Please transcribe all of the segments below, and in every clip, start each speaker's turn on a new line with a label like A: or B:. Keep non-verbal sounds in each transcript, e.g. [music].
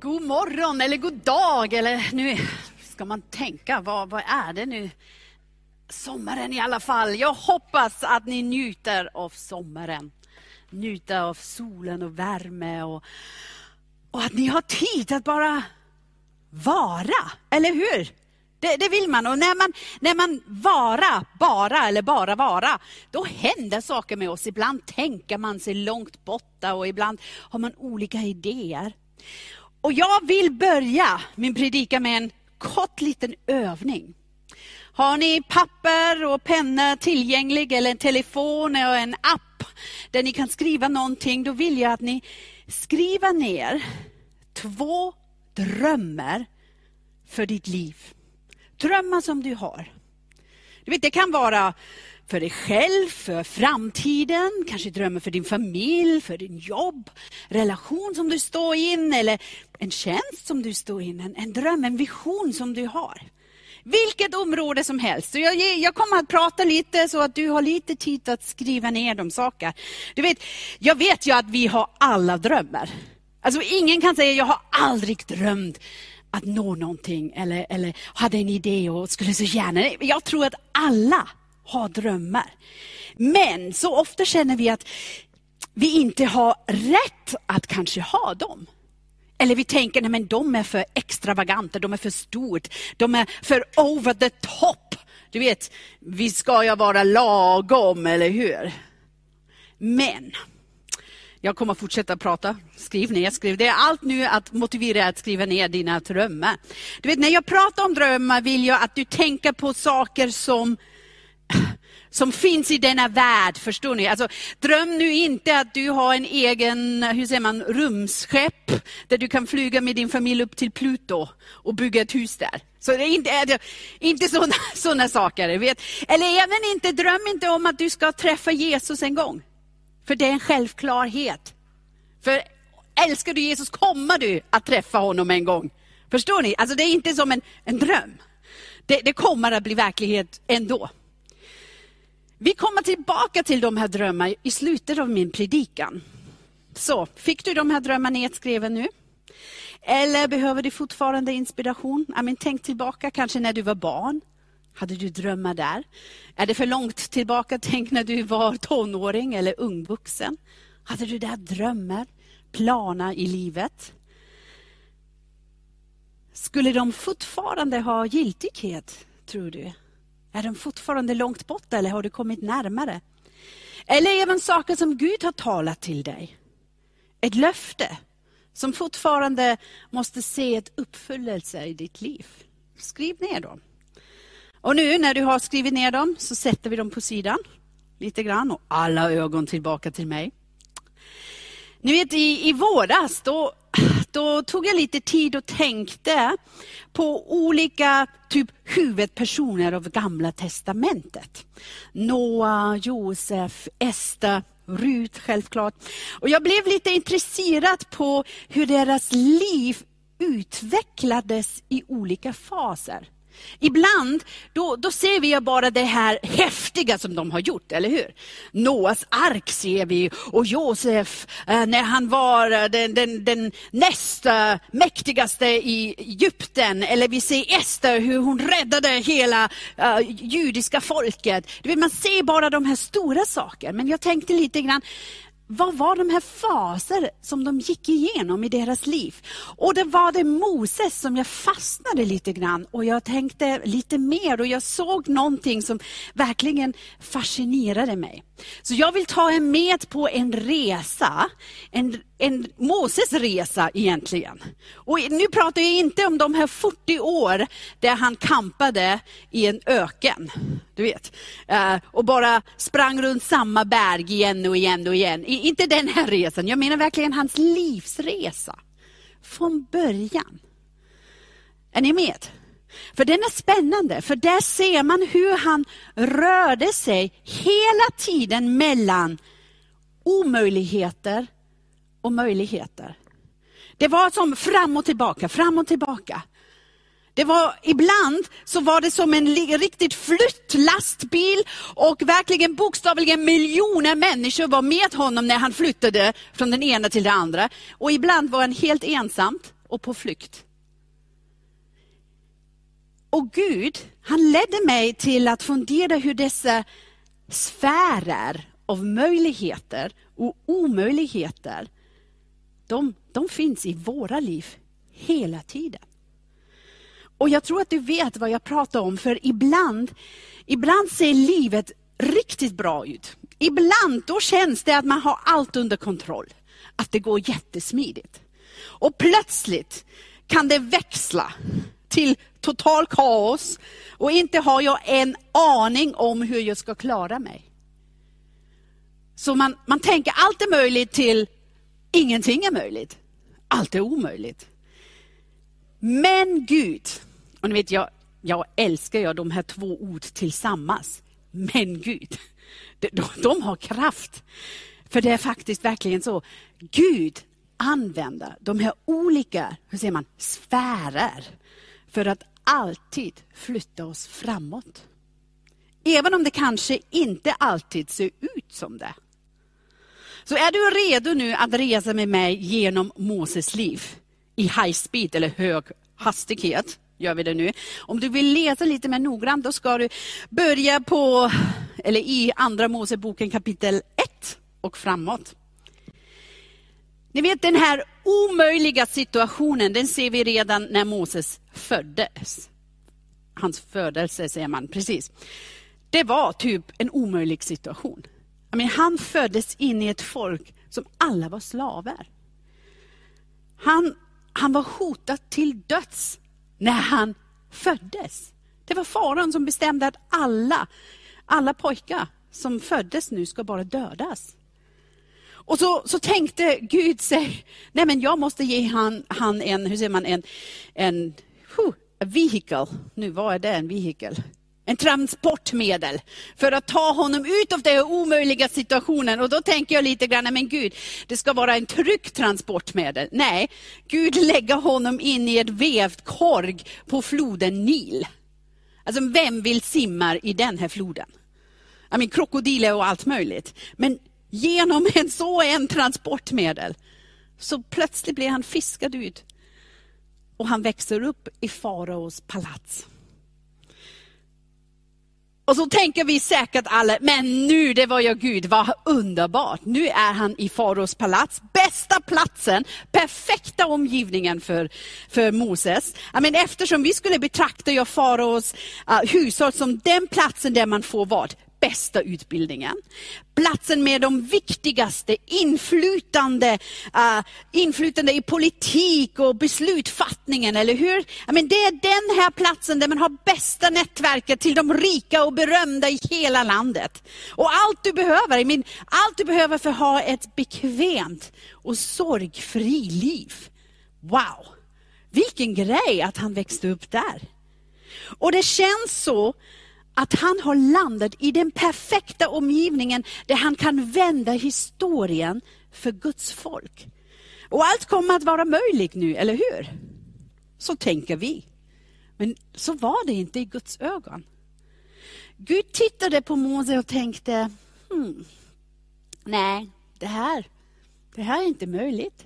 A: God morgon eller god dag eller nu ska man tänka, vad, vad är det nu? Sommaren i alla fall. Jag hoppas att ni njuter av sommaren. Njuter av solen och värme och, och att ni har tid att bara vara, eller hur? Det, det, vill man. Och när man, när man vara, bara eller bara vara, då händer saker med oss. Ibland tänker man sig långt borta och ibland har man olika idéer. Och jag vill börja min predikan med en kort liten övning. Har ni papper och penna tillgänglig eller en telefon och en app där ni kan skriva någonting, då vill jag att ni skriver ner två drömmar för ditt liv. Drömmar som du har. Du vet, det kan vara för dig själv, för framtiden, kanske drömmar för din familj, för din jobb, relation som du står in eller en tjänst som du står in, en, en dröm, en vision som du har. Vilket område som helst. Så jag, jag kommer att prata lite så att du har lite tid att skriva ner de saker. Du vet, jag vet ju att vi har alla drömmar. Alltså ingen kan säga jag har aldrig drömt att nå någonting eller, eller hade en idé och skulle så gärna. Jag tror att alla ha drömmar. Men så ofta känner vi att vi inte har rätt att kanske ha dem. Eller vi tänker att de är för extravaganta, de är för stort, de är för over the top. Du vet, vi ska ju vara lagom, eller hur? Men, jag kommer fortsätta prata. Skriv ner, skriv. Det är allt nu att motivera att skriva ner dina drömmar. Du vet, när jag pratar om drömmar vill jag att du tänker på saker som [coughs] som finns i denna värld, förstår ni? Alltså, dröm nu inte att du har en egen, hur säger man, rumsskepp där du kan flyga med din familj upp till Pluto och bygga ett hus där. Så det är inte, är inte sådana, [laughs] sådana saker. Vet? Eller även inte, dröm inte om att du ska träffa Jesus en gång. För det är en självklarhet. För älskar du Jesus kommer du att träffa honom en gång. Förstår ni? Alltså det är inte som en, en dröm. Det, det kommer att bli verklighet ändå. Vi kommer tillbaka till de här drömmarna i slutet av min predikan. Så, fick du de här drömmarna nedskrivna nu? Eller behöver du fortfarande inspiration? I mean, tänk tillbaka kanske när du var barn. Hade du drömmar där? Är det för långt tillbaka? Tänk när du var tonåring eller ungvuxen. Hade du där drömmar, planer i livet? Skulle de fortfarande ha giltighet, tror du? Är de fortfarande långt borta eller har du kommit närmare? Eller även saker som Gud har talat till dig. Ett löfte som fortfarande måste se ett uppfyllelse i ditt liv. Skriv ner dem. Och nu när du har skrivit ner dem så sätter vi dem på sidan lite grann och alla ögon tillbaka till mig. Ni vet i, i våras då då tog jag lite tid och tänkte på olika typ huvudpersoner av Gamla Testamentet. Noa, Josef, Ester, Rut självklart. Och jag blev lite intresserad på hur deras liv utvecklades i olika faser. Ibland då, då ser vi bara det här häftiga som de har gjort, eller hur? Noas ark ser vi och Josef eh, när han var eh, den, den, den näst mäktigaste i Egypten. Eller vi ser Ester hur hon räddade hela uh, judiska folket. Man ser bara de här stora sakerna. Men jag tänkte lite grann, vad var de här faser som de gick igenom i deras liv? Och det var det Moses som jag fastnade lite grann och jag tänkte lite mer och jag såg någonting som verkligen fascinerade mig. Så jag vill ta er med på en resa, en, en Moses resa egentligen. Och nu pratar jag inte om de här 40 år där han kampade i en öken. Du vet. Eh, och bara sprang runt samma berg igen och igen och igen. Inte den här resan, jag menar verkligen hans livsresa. Från början. Är ni med? För den är spännande, för där ser man hur han rörde sig hela tiden mellan omöjligheter och möjligheter. Det var som fram och tillbaka, fram och tillbaka. Det var, ibland så var det som en riktigt flyttlastbil och verkligen bokstavligen miljoner människor var med honom när han flyttade från den ena till den andra. Och ibland var han helt ensamt och på flykt. Och Gud, han ledde mig till att fundera hur dessa sfärer av möjligheter och omöjligheter, de, de finns i våra liv hela tiden. Och jag tror att du vet vad jag pratar om, för ibland, ibland ser livet riktigt bra ut. Ibland då känns det att man har allt under kontroll, att det går jättesmidigt. Och plötsligt kan det växla till total kaos och inte har jag en aning om hur jag ska klara mig. Så man, man tänker allt är möjligt till ingenting är möjligt. Allt är omöjligt. Men Gud, och ni vet jag, jag älskar jag de här två ord tillsammans. Men Gud, de, de har kraft. För det är faktiskt verkligen så. Gud använder de här olika hur säger man, sfärer för att alltid flytta oss framåt. Även om det kanske inte alltid ser ut som det. Så är du redo nu att resa med mig genom Moses liv i high speed eller hög hastighet? Gör vi det nu. Om du vill läsa lite mer noggrant då ska du börja på, eller i andra Moseboken kapitel 1 och framåt. Ni vet den här omöjliga situationen, den ser vi redan när Moses föddes. Hans födelse säger man, precis. Det var typ en omöjlig situation. I han föddes in i ett folk som alla var slavar. Han, han var hotad till döds när han föddes. Det var faraon som bestämde att alla, alla pojkar som föddes nu ska bara dödas. Och så, så tänkte Gud sig, nej men jag måste ge han, han en, hur säger man, en, en huh, vehicle. Nu, vad är det, en vehicle? En transportmedel för att ta honom ut av den omöjliga situationen. Och då tänker jag lite grann, men Gud, det ska vara en tryggt transportmedel. Nej, Gud lägger honom in i ett vävt korg på floden Nil. Alltså vem vill simma i den här floden? I mean, krokodiler och allt möjligt. Men genom en så en transportmedel så plötsligt blir han fiskad ut. Och han växer upp i faraos palats. Och så tänker vi säkert alla, men nu det var ju Gud, vad underbart. Nu är han i faraos palats, bästa platsen, perfekta omgivningen för, för Moses. Men eftersom vi skulle betrakta faraos uh, hushåll som den platsen där man får vad? Bästa utbildningen. Platsen med de viktigaste inflytande, uh, inflytande i politik och beslutfattningen, eller hur? I mean, det är den här platsen där man har bästa nätverket till de rika och berömda i hela landet. Och allt du behöver, I mean, allt du behöver för att ha ett bekvämt och sorgfri liv. Wow! Vilken grej att han växte upp där. Och det känns så att han har landat i den perfekta omgivningen där han kan vända historien för Guds folk. Och allt kommer att vara möjligt nu, eller hur? Så tänker vi. Men så var det inte i Guds ögon. Gud tittade på Mose och tänkte, hmm, nej, det här, det här är inte möjligt.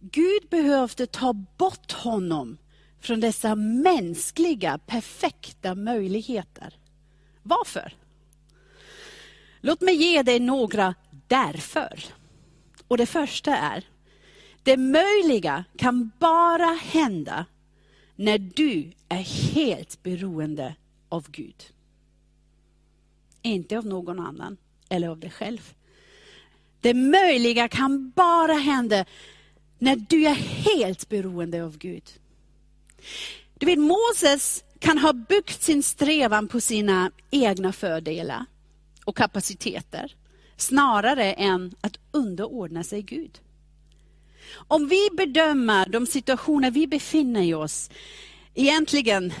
A: Gud behövde ta bort honom från dessa mänskliga, perfekta möjligheter. Varför? Låt mig ge dig några därför. Och det första är, det möjliga kan bara hända när du är helt beroende av Gud. Inte av någon annan eller av dig själv. Det möjliga kan bara hända när du är helt beroende av Gud. Du vet, Moses kan ha byggt sin strävan på sina egna fördelar och kapaciteter, snarare än att underordna sig Gud. Om vi bedömer de situationer vi befinner oss egentligen,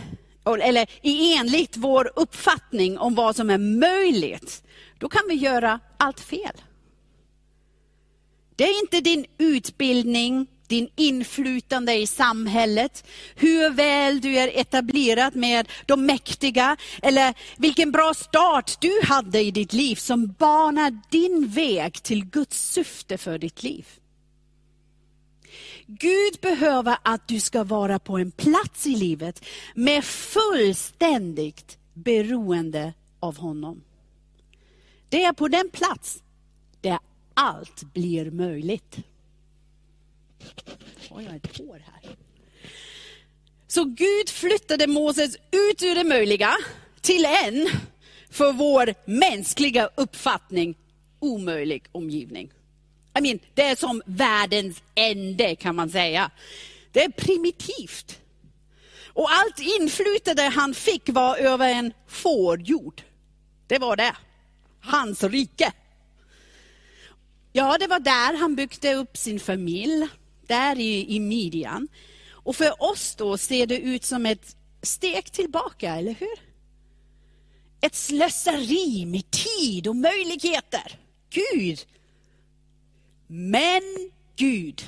A: eller enligt vår uppfattning om vad som är möjligt, då kan vi göra allt fel. Det är inte din utbildning, din inflytande i samhället, hur väl du är etablerad med de mäktiga, eller vilken bra start du hade i ditt liv som banar din väg till Guds syfte för ditt liv. Gud behöver att du ska vara på en plats i livet med fullständigt beroende av honom. Det är på den plats där allt blir möjligt. Har jag ett hår här? Så Gud flyttade Moses ut ur det möjliga till en, för vår mänskliga uppfattning, omöjlig omgivning. I mean, det är som världens ände kan man säga. Det är primitivt. Och allt inflytande han fick var över en fårjord. Det var det. Hans rike. Ja, det var där han byggde upp sin familj, där i, i Midjan. Och för oss då ser det ut som ett steg tillbaka, eller hur? Ett slöseri med tid och möjligheter. Gud. Men Gud.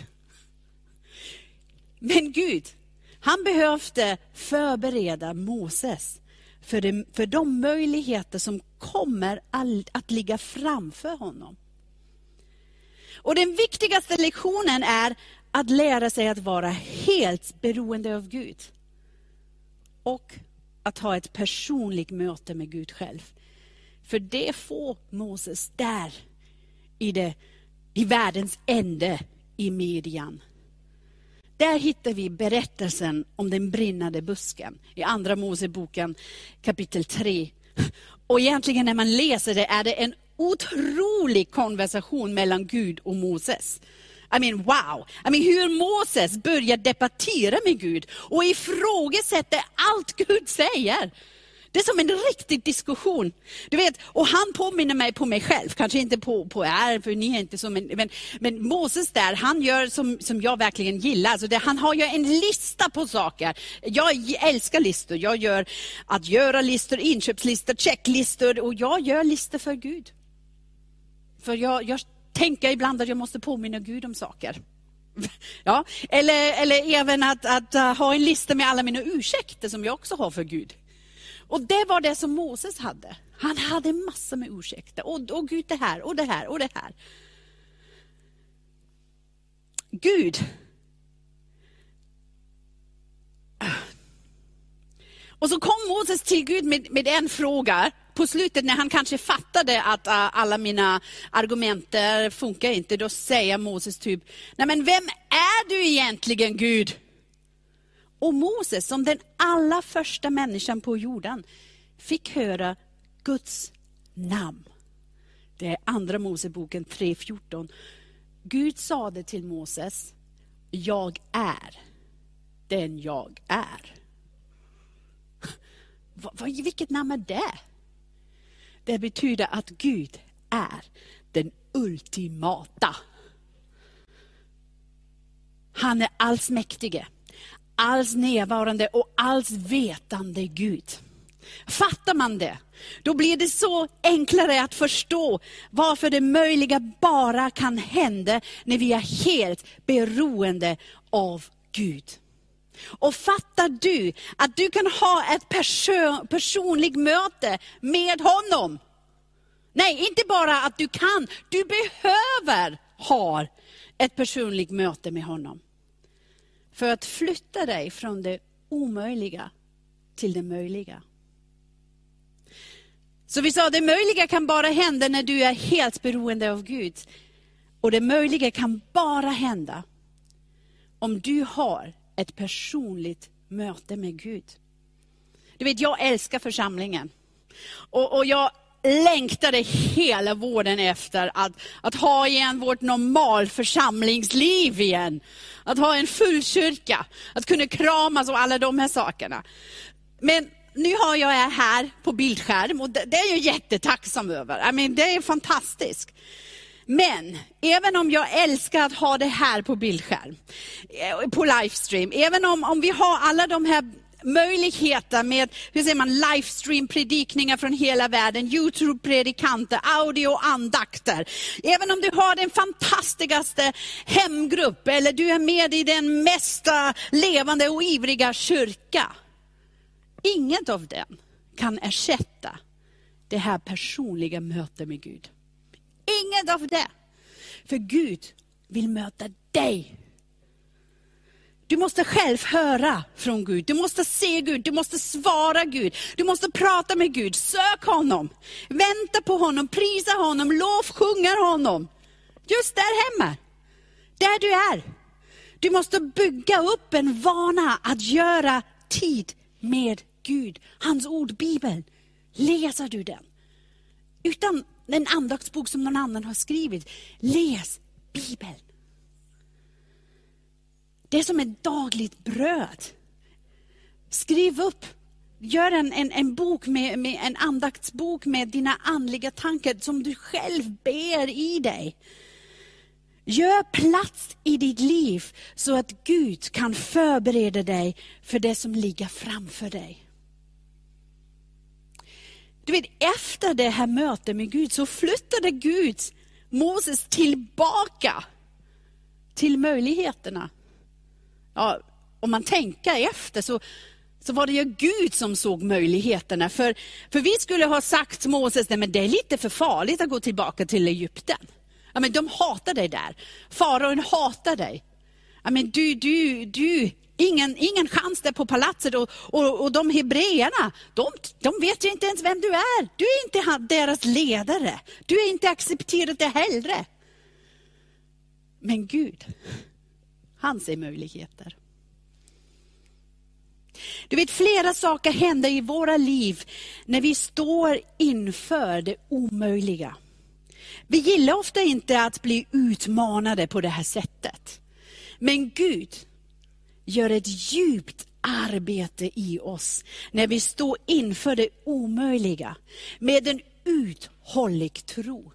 A: Men Gud, han behövde förbereda Moses för, de, för de möjligheter som kommer att ligga framför honom. Och den viktigaste lektionen är att lära sig att vara helt beroende av Gud. Och att ha ett personligt möte med Gud själv. För det får Moses där i, det, i världens ände i Midjan. Där hittar vi berättelsen om den brinnande busken i Andra Moseboken kapitel 3. Och egentligen när man läser det är det en otrolig konversation mellan Gud och Moses. I mean, wow! I mean, hur Moses börjar debattera med Gud och ifrågasätter allt Gud säger. Det är som en riktig diskussion. Du vet, och han påminner mig på mig själv, kanske inte på, på er, för ni är inte så, men, men, men Moses där, han gör som, som jag verkligen gillar. Alltså det, han har ju en lista på saker. Jag älskar listor. Jag gör att göra-listor, inköpslistor, checklistor och jag gör listor för Gud. För jag, jag tänker ibland att jag måste påminna Gud om saker. [laughs] Ja, eller, eller även att, att eh, ha en lista med alla mina ursäkter som jag också har för Gud. Och det var det som Moses hade. Han hade massor med ursäkter. Och, och Gud det här och det här och det här. Gud. Och så kom Moses till Gud med, med en fråga på slutet när han kanske fattade att uh, alla mina argument funkar inte, då säger Moses typ, nej men vem är du egentligen Gud? Och Moses, som den allra första människan på jorden, fick höra Guds namn. Det är andra Moseboken 3.14. Gud sade till Moses, jag är den jag är. [laughs] Vilket namn är det? Det betyder att Gud är den ultimata. Han är allsmäktige alls närvarande och alls vetande Gud. Fattar man det, då blir det så enklare att förstå varför det möjliga bara kan hända när vi är helt beroende av Gud. Och fattar du att du kan ha ett perso personligt möte med honom? Nej, inte bara att du kan, du behöver ha ett personligt möte med honom för att flytta dig från det omöjliga till det möjliga. Så vi sa, det möjliga kan bara hända när du är helt beroende av Gud. Och det möjliga kan bara hända om du har ett personligt möte med Gud. Du vet, jag älskar församlingen. Och, och jag längtade hela våren efter att, att ha igen vårt normal församlingsliv igen. Att ha en full kyrka, att kunna kramas och alla de här sakerna. Men nu har jag er här på bildskärm och det, det är jag jättetacksam över. I mean, det är fantastiskt. Men även om jag älskar att ha det här på bildskärm, eh, på livestream, även om, om vi har alla de här möjligheter med hur säger man, livestream-predikningar från hela världen, Youtube-predikanter, audio-andakter. Även om du har den fantastiskaste hemgrupp eller du är med i den mesta levande och ivriga kyrka. Inget av den kan ersätta det här personliga mötet med Gud. Inget av det. För Gud vill möta dig Du måste själv höra från Gud, du måste se Gud, du måste svara Gud, du måste prata med Gud, sök honom, vänta på honom, prisa honom, lovsjunga honom. Just där hemma, där du är. Du måste bygga upp en vana att göra tid med Gud, hans ord, Bibeln. Läser du den? Utan en andaktsbok som någon annan har skrivit. Läs Bibeln. Det är som ett dagligt bröd. Skriv upp, gör en, en, en bok med, med en andaktsbok med dina andliga tankar som du själv ber i dig. Gör plats i ditt liv så att Gud kan förbereda dig för det som ligger framför dig. Du vet, efter det här mötet med Gud så flyttade Gud Moses tillbaka till möjligheterna. Ja, om man tänker efter så, så var det ju Gud som såg möjligheterna. För, för vi skulle ha sagt till Moses, nej men det är lite för farligt att gå tillbaka till Egypten. Ja, men de hatar dig där. Faraon hatar dig. Ja, men du, du, du, ingen, ingen chans där på palatset. Och, och, och de hebreerna, de, de vet ju inte ens vem du är. Du är inte deras ledare. Du är inte accepterad det heller. Men Gud, han ser möjligheter. Du vet, flera saker händer i våra liv när vi står inför det omöjliga. Vi gillar ofta inte att bli utmanade på det här sättet. Men Gud gör ett djupt arbete i oss när vi står inför det omöjliga med en uthållig tro.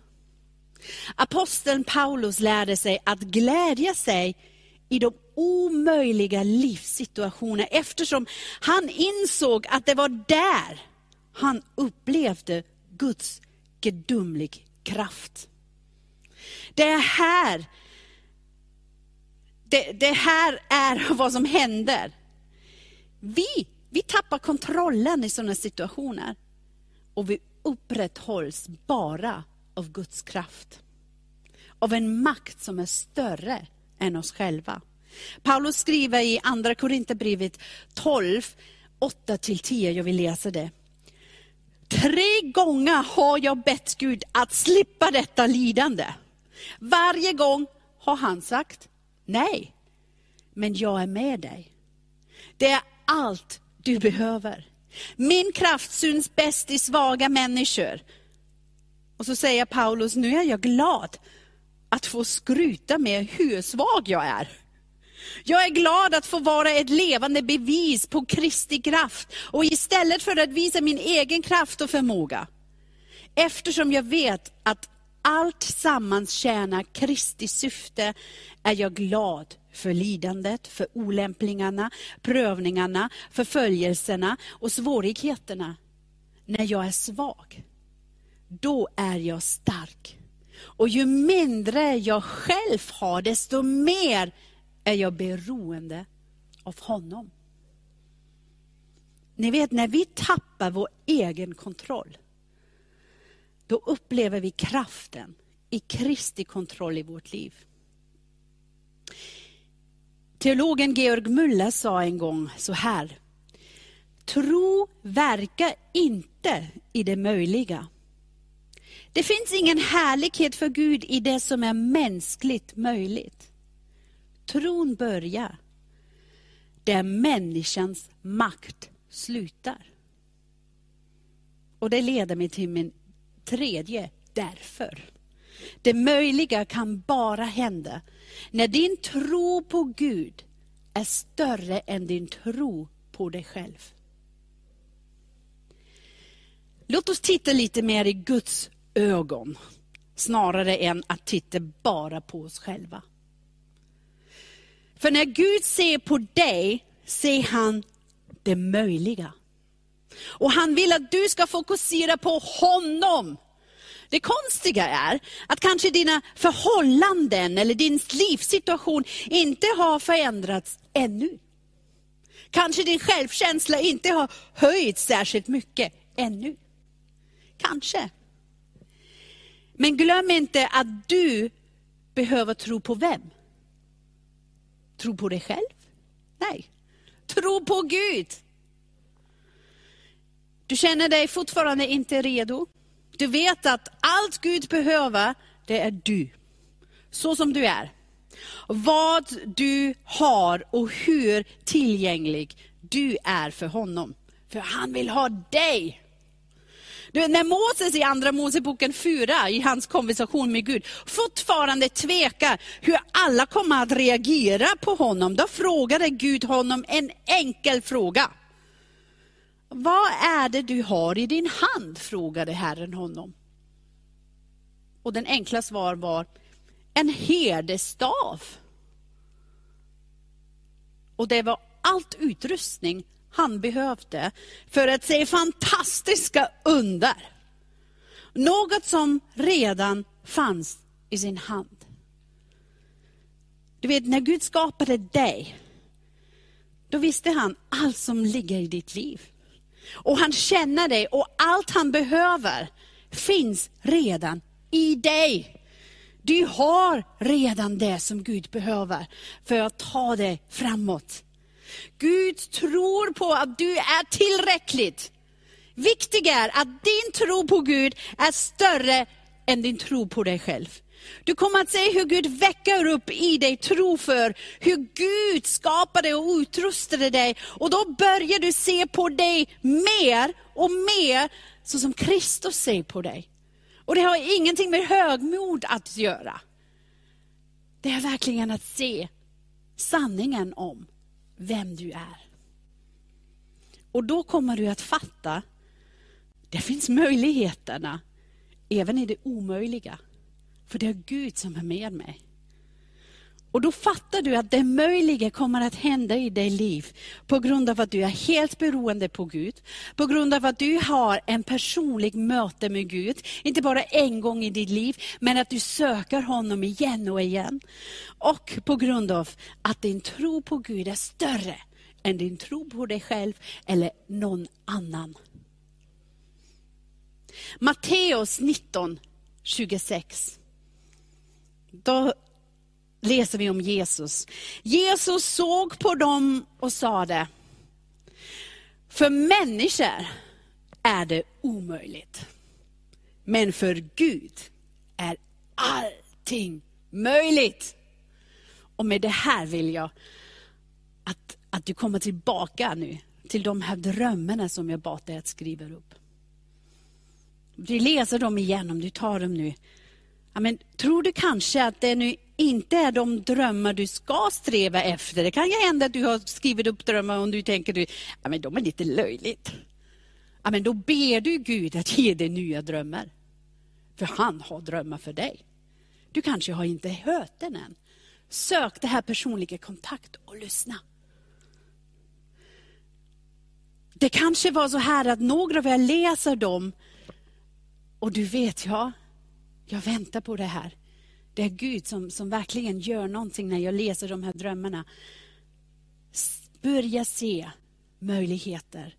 A: Aposteln Paulus lärde sig att glädja sig i de omöjliga livssituationerna eftersom han insåg att det var där han upplevde Guds gudomlig kraft. Det är här det, det, här är [laughs] vad som händer. Vi, vi tappar kontrollen i sådana situationer. Och vi upprätthålls bara av Guds kraft. Av en makt som är större än oss själva. Paulus skriver i Andra Korinthierbrevet 12, 8-10, jag vill läsa det. Tre gånger har jag bett Gud att slippa detta lidande. Varje gång har han sagt nej, men jag är med dig. Det är allt du behöver. Min kraft syns bäst i svaga människor. Och så säger Paulus, nu är jag glad att få skryta med hur svag jag är. Jag är glad att få vara ett levande bevis på Kristi kraft och istället för att visa min egen kraft och förmåga. Eftersom jag vet att allt sammans tjänar Kristi syfte är jag glad för lidandet, för olämplingarna, prövningarna, förföljelserna och svårigheterna. När jag är svag, då är jag stark. Och ju mindre jag själv har, desto mer är jag beroende av honom. Ni vet, när vi tappar vår egen kontroll, då upplever vi kraften i Kristi kontroll i vårt liv. Teologen Georg Müller sa en gång så här. Tro verkar inte i det möjliga. Det finns ingen härlighet för Gud i det som är mänskligt möjligt. Tron börjar där människans makt slutar. Och det leder mig till min tredje därför. Det möjliga kan bara hända när din tro på Gud är större än din tro på dig själv. Låt oss titta lite mer i Guds ögon, snarare än att titta bara på oss själva. För när Gud ser på dig, ser han det möjliga. Och han vill att du ska fokusera på honom. Det konstiga är att kanske dina förhållanden eller din livssituation inte har förändrats ännu. Kanske din självkänsla inte har höjts särskilt mycket ännu. Kanske. Men glöm inte att du behöver tro på vem? Tro på dig själv Nej. Tro på Gud. Du känner dig fortfarande inte redo. Du vet att allt Gud behöver, det är du. Så som du är. Vad du har och hur tillgänglig du är för honom. För han vill ha dig. Du, när Moses i Andra Moseboken 4, i hans konversation med Gud, fortfarande tvekar hur alla kommer att reagera på honom, då frågade Gud honom en enkel fråga. Vad är det du har i din hand? frågade Herren honom. Och den enkla svar var, en herdestav. Och det var allt utrustning han behövde för att se fantastiska under. Något som redan fanns i sin hand. Du vet, när Gud skapade dig, då visste han allt som ligger i ditt liv. Och han känner dig och allt han behöver finns redan i dig. Du har redan det som Gud behöver för att ta dig framåt. Gud tror på att du är tillräckligt. Viktigt är att din tro på Gud är större än din tro på dig själv. Du kommer att se hur Gud väcker upp i dig tro för hur Gud skapade och utrustade dig. Och då börjar du se på dig mer och mer så som Kristus ser på dig. Och det har ingenting med högmod att göra. Det är verkligen att se sanningen om vem du är. Och då kommer du att fatta, det finns möjligheterna även i det omöjliga. För det är Gud som är med mig. Och då fattar du att det möjliga kommer att hända i ditt liv på grund av att du är helt beroende på Gud. På grund av att du har en personlig möte med Gud. Inte bara en gång i ditt liv, men att du söker honom igen och igen. Och på grund av att din tro på Gud är större än din tro på dig själv eller någon annan. Matteus 19, 26. Då läser vi om Jesus. Jesus såg på dem och sade, för människor är det omöjligt. Men för Gud är allting möjligt. Och med det här vill jag att, att du kommer tillbaka nu till de här drömmarna som jag bad dig att skriva upp. Du läser dem igen om du tar dem nu. Ja, men, tror du kanske att det nu inte är de drömmar du ska sträva efter. Det kan ju hända att du har skrivit upp drömmar och du tänker att ja, de är lite löjligt. Ja, men då ber du Gud att ge dig nya drömmar. För han har drömmar för dig. Du kanske har inte hört den än. Sök det här personliga kontakt och lyssna. Det kanske var så här att några av er läser dem och du vet, ja, jag väntar på det här. Det är Gud som, som verkligen gör någonting när jag läser de här drömmarna. Börja se möjligheter,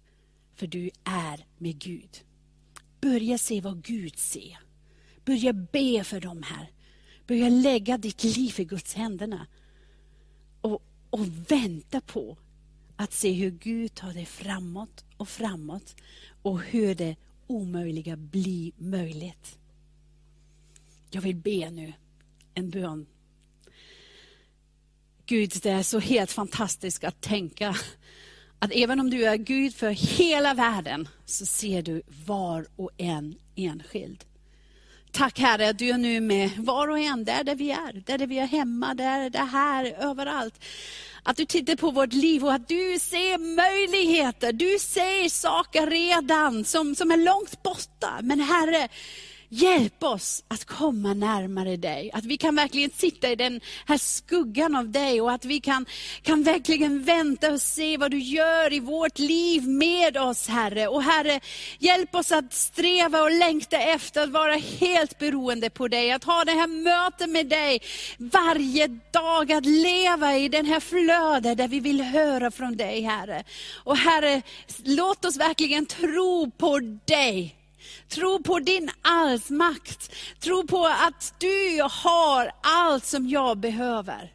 A: för du är med Gud. Börja se vad Gud ser. Börja be för de här. Börja lägga ditt liv i Guds händerna. Och, och vänta på att se hur Gud tar dig framåt och framåt och hur det omöjliga blir möjligt. Jag vill be nu en bön. Gud, det är så helt fantastiskt att tänka att även om du är Gud för hela världen så ser du var och en enskild. Tack Herre att du är nu med var och en där, där vi är. Där vi är hemma, där, där här, överallt. Att du tittar på vårt liv och att du ser möjligheter. Du ser saker redan som, som är långt borta. Men Herre, Hjälp oss att komma närmare dig. Att vi kan verkligen sitta i den här skuggan av dig och att vi kan, kan verkligen vänta och se vad du gör i vårt liv med oss Herre. Och Herre, hjälp oss att sträva och längta efter att vara helt beroende på dig. Att ha det här mötet med dig varje dag. Att leva i den här flödet där vi vill höra från dig Herre. Och Herre, låt oss verkligen tro på dig. Tro på din allsmakt. Tro på att du har allt som jag behöver.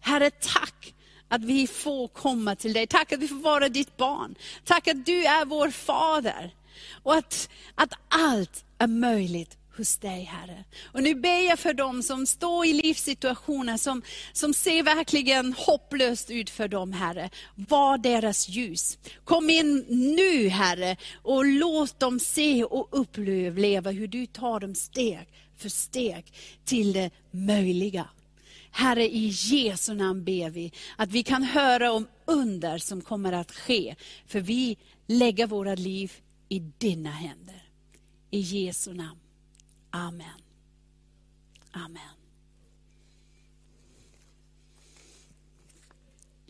A: Herre, tack att vi får komma till dig. Tack att vi får vara ditt barn. Tack att du är vår fader. Och att, att allt är möjligt hos dig Herre. Och nu ber jag för dem som står i livssituationer som, som ser verkligen hopplöst ut för dem Herre. Var deras ljus. Kom in nu Herre och låt dem se och uppleva hur du tar dem steg för steg till det möjliga. Herre, i Jesu namn ber vi att vi kan höra om under som kommer att ske. För vi lägger våra liv i dina händer. I Jesu namn. Amen. Amen.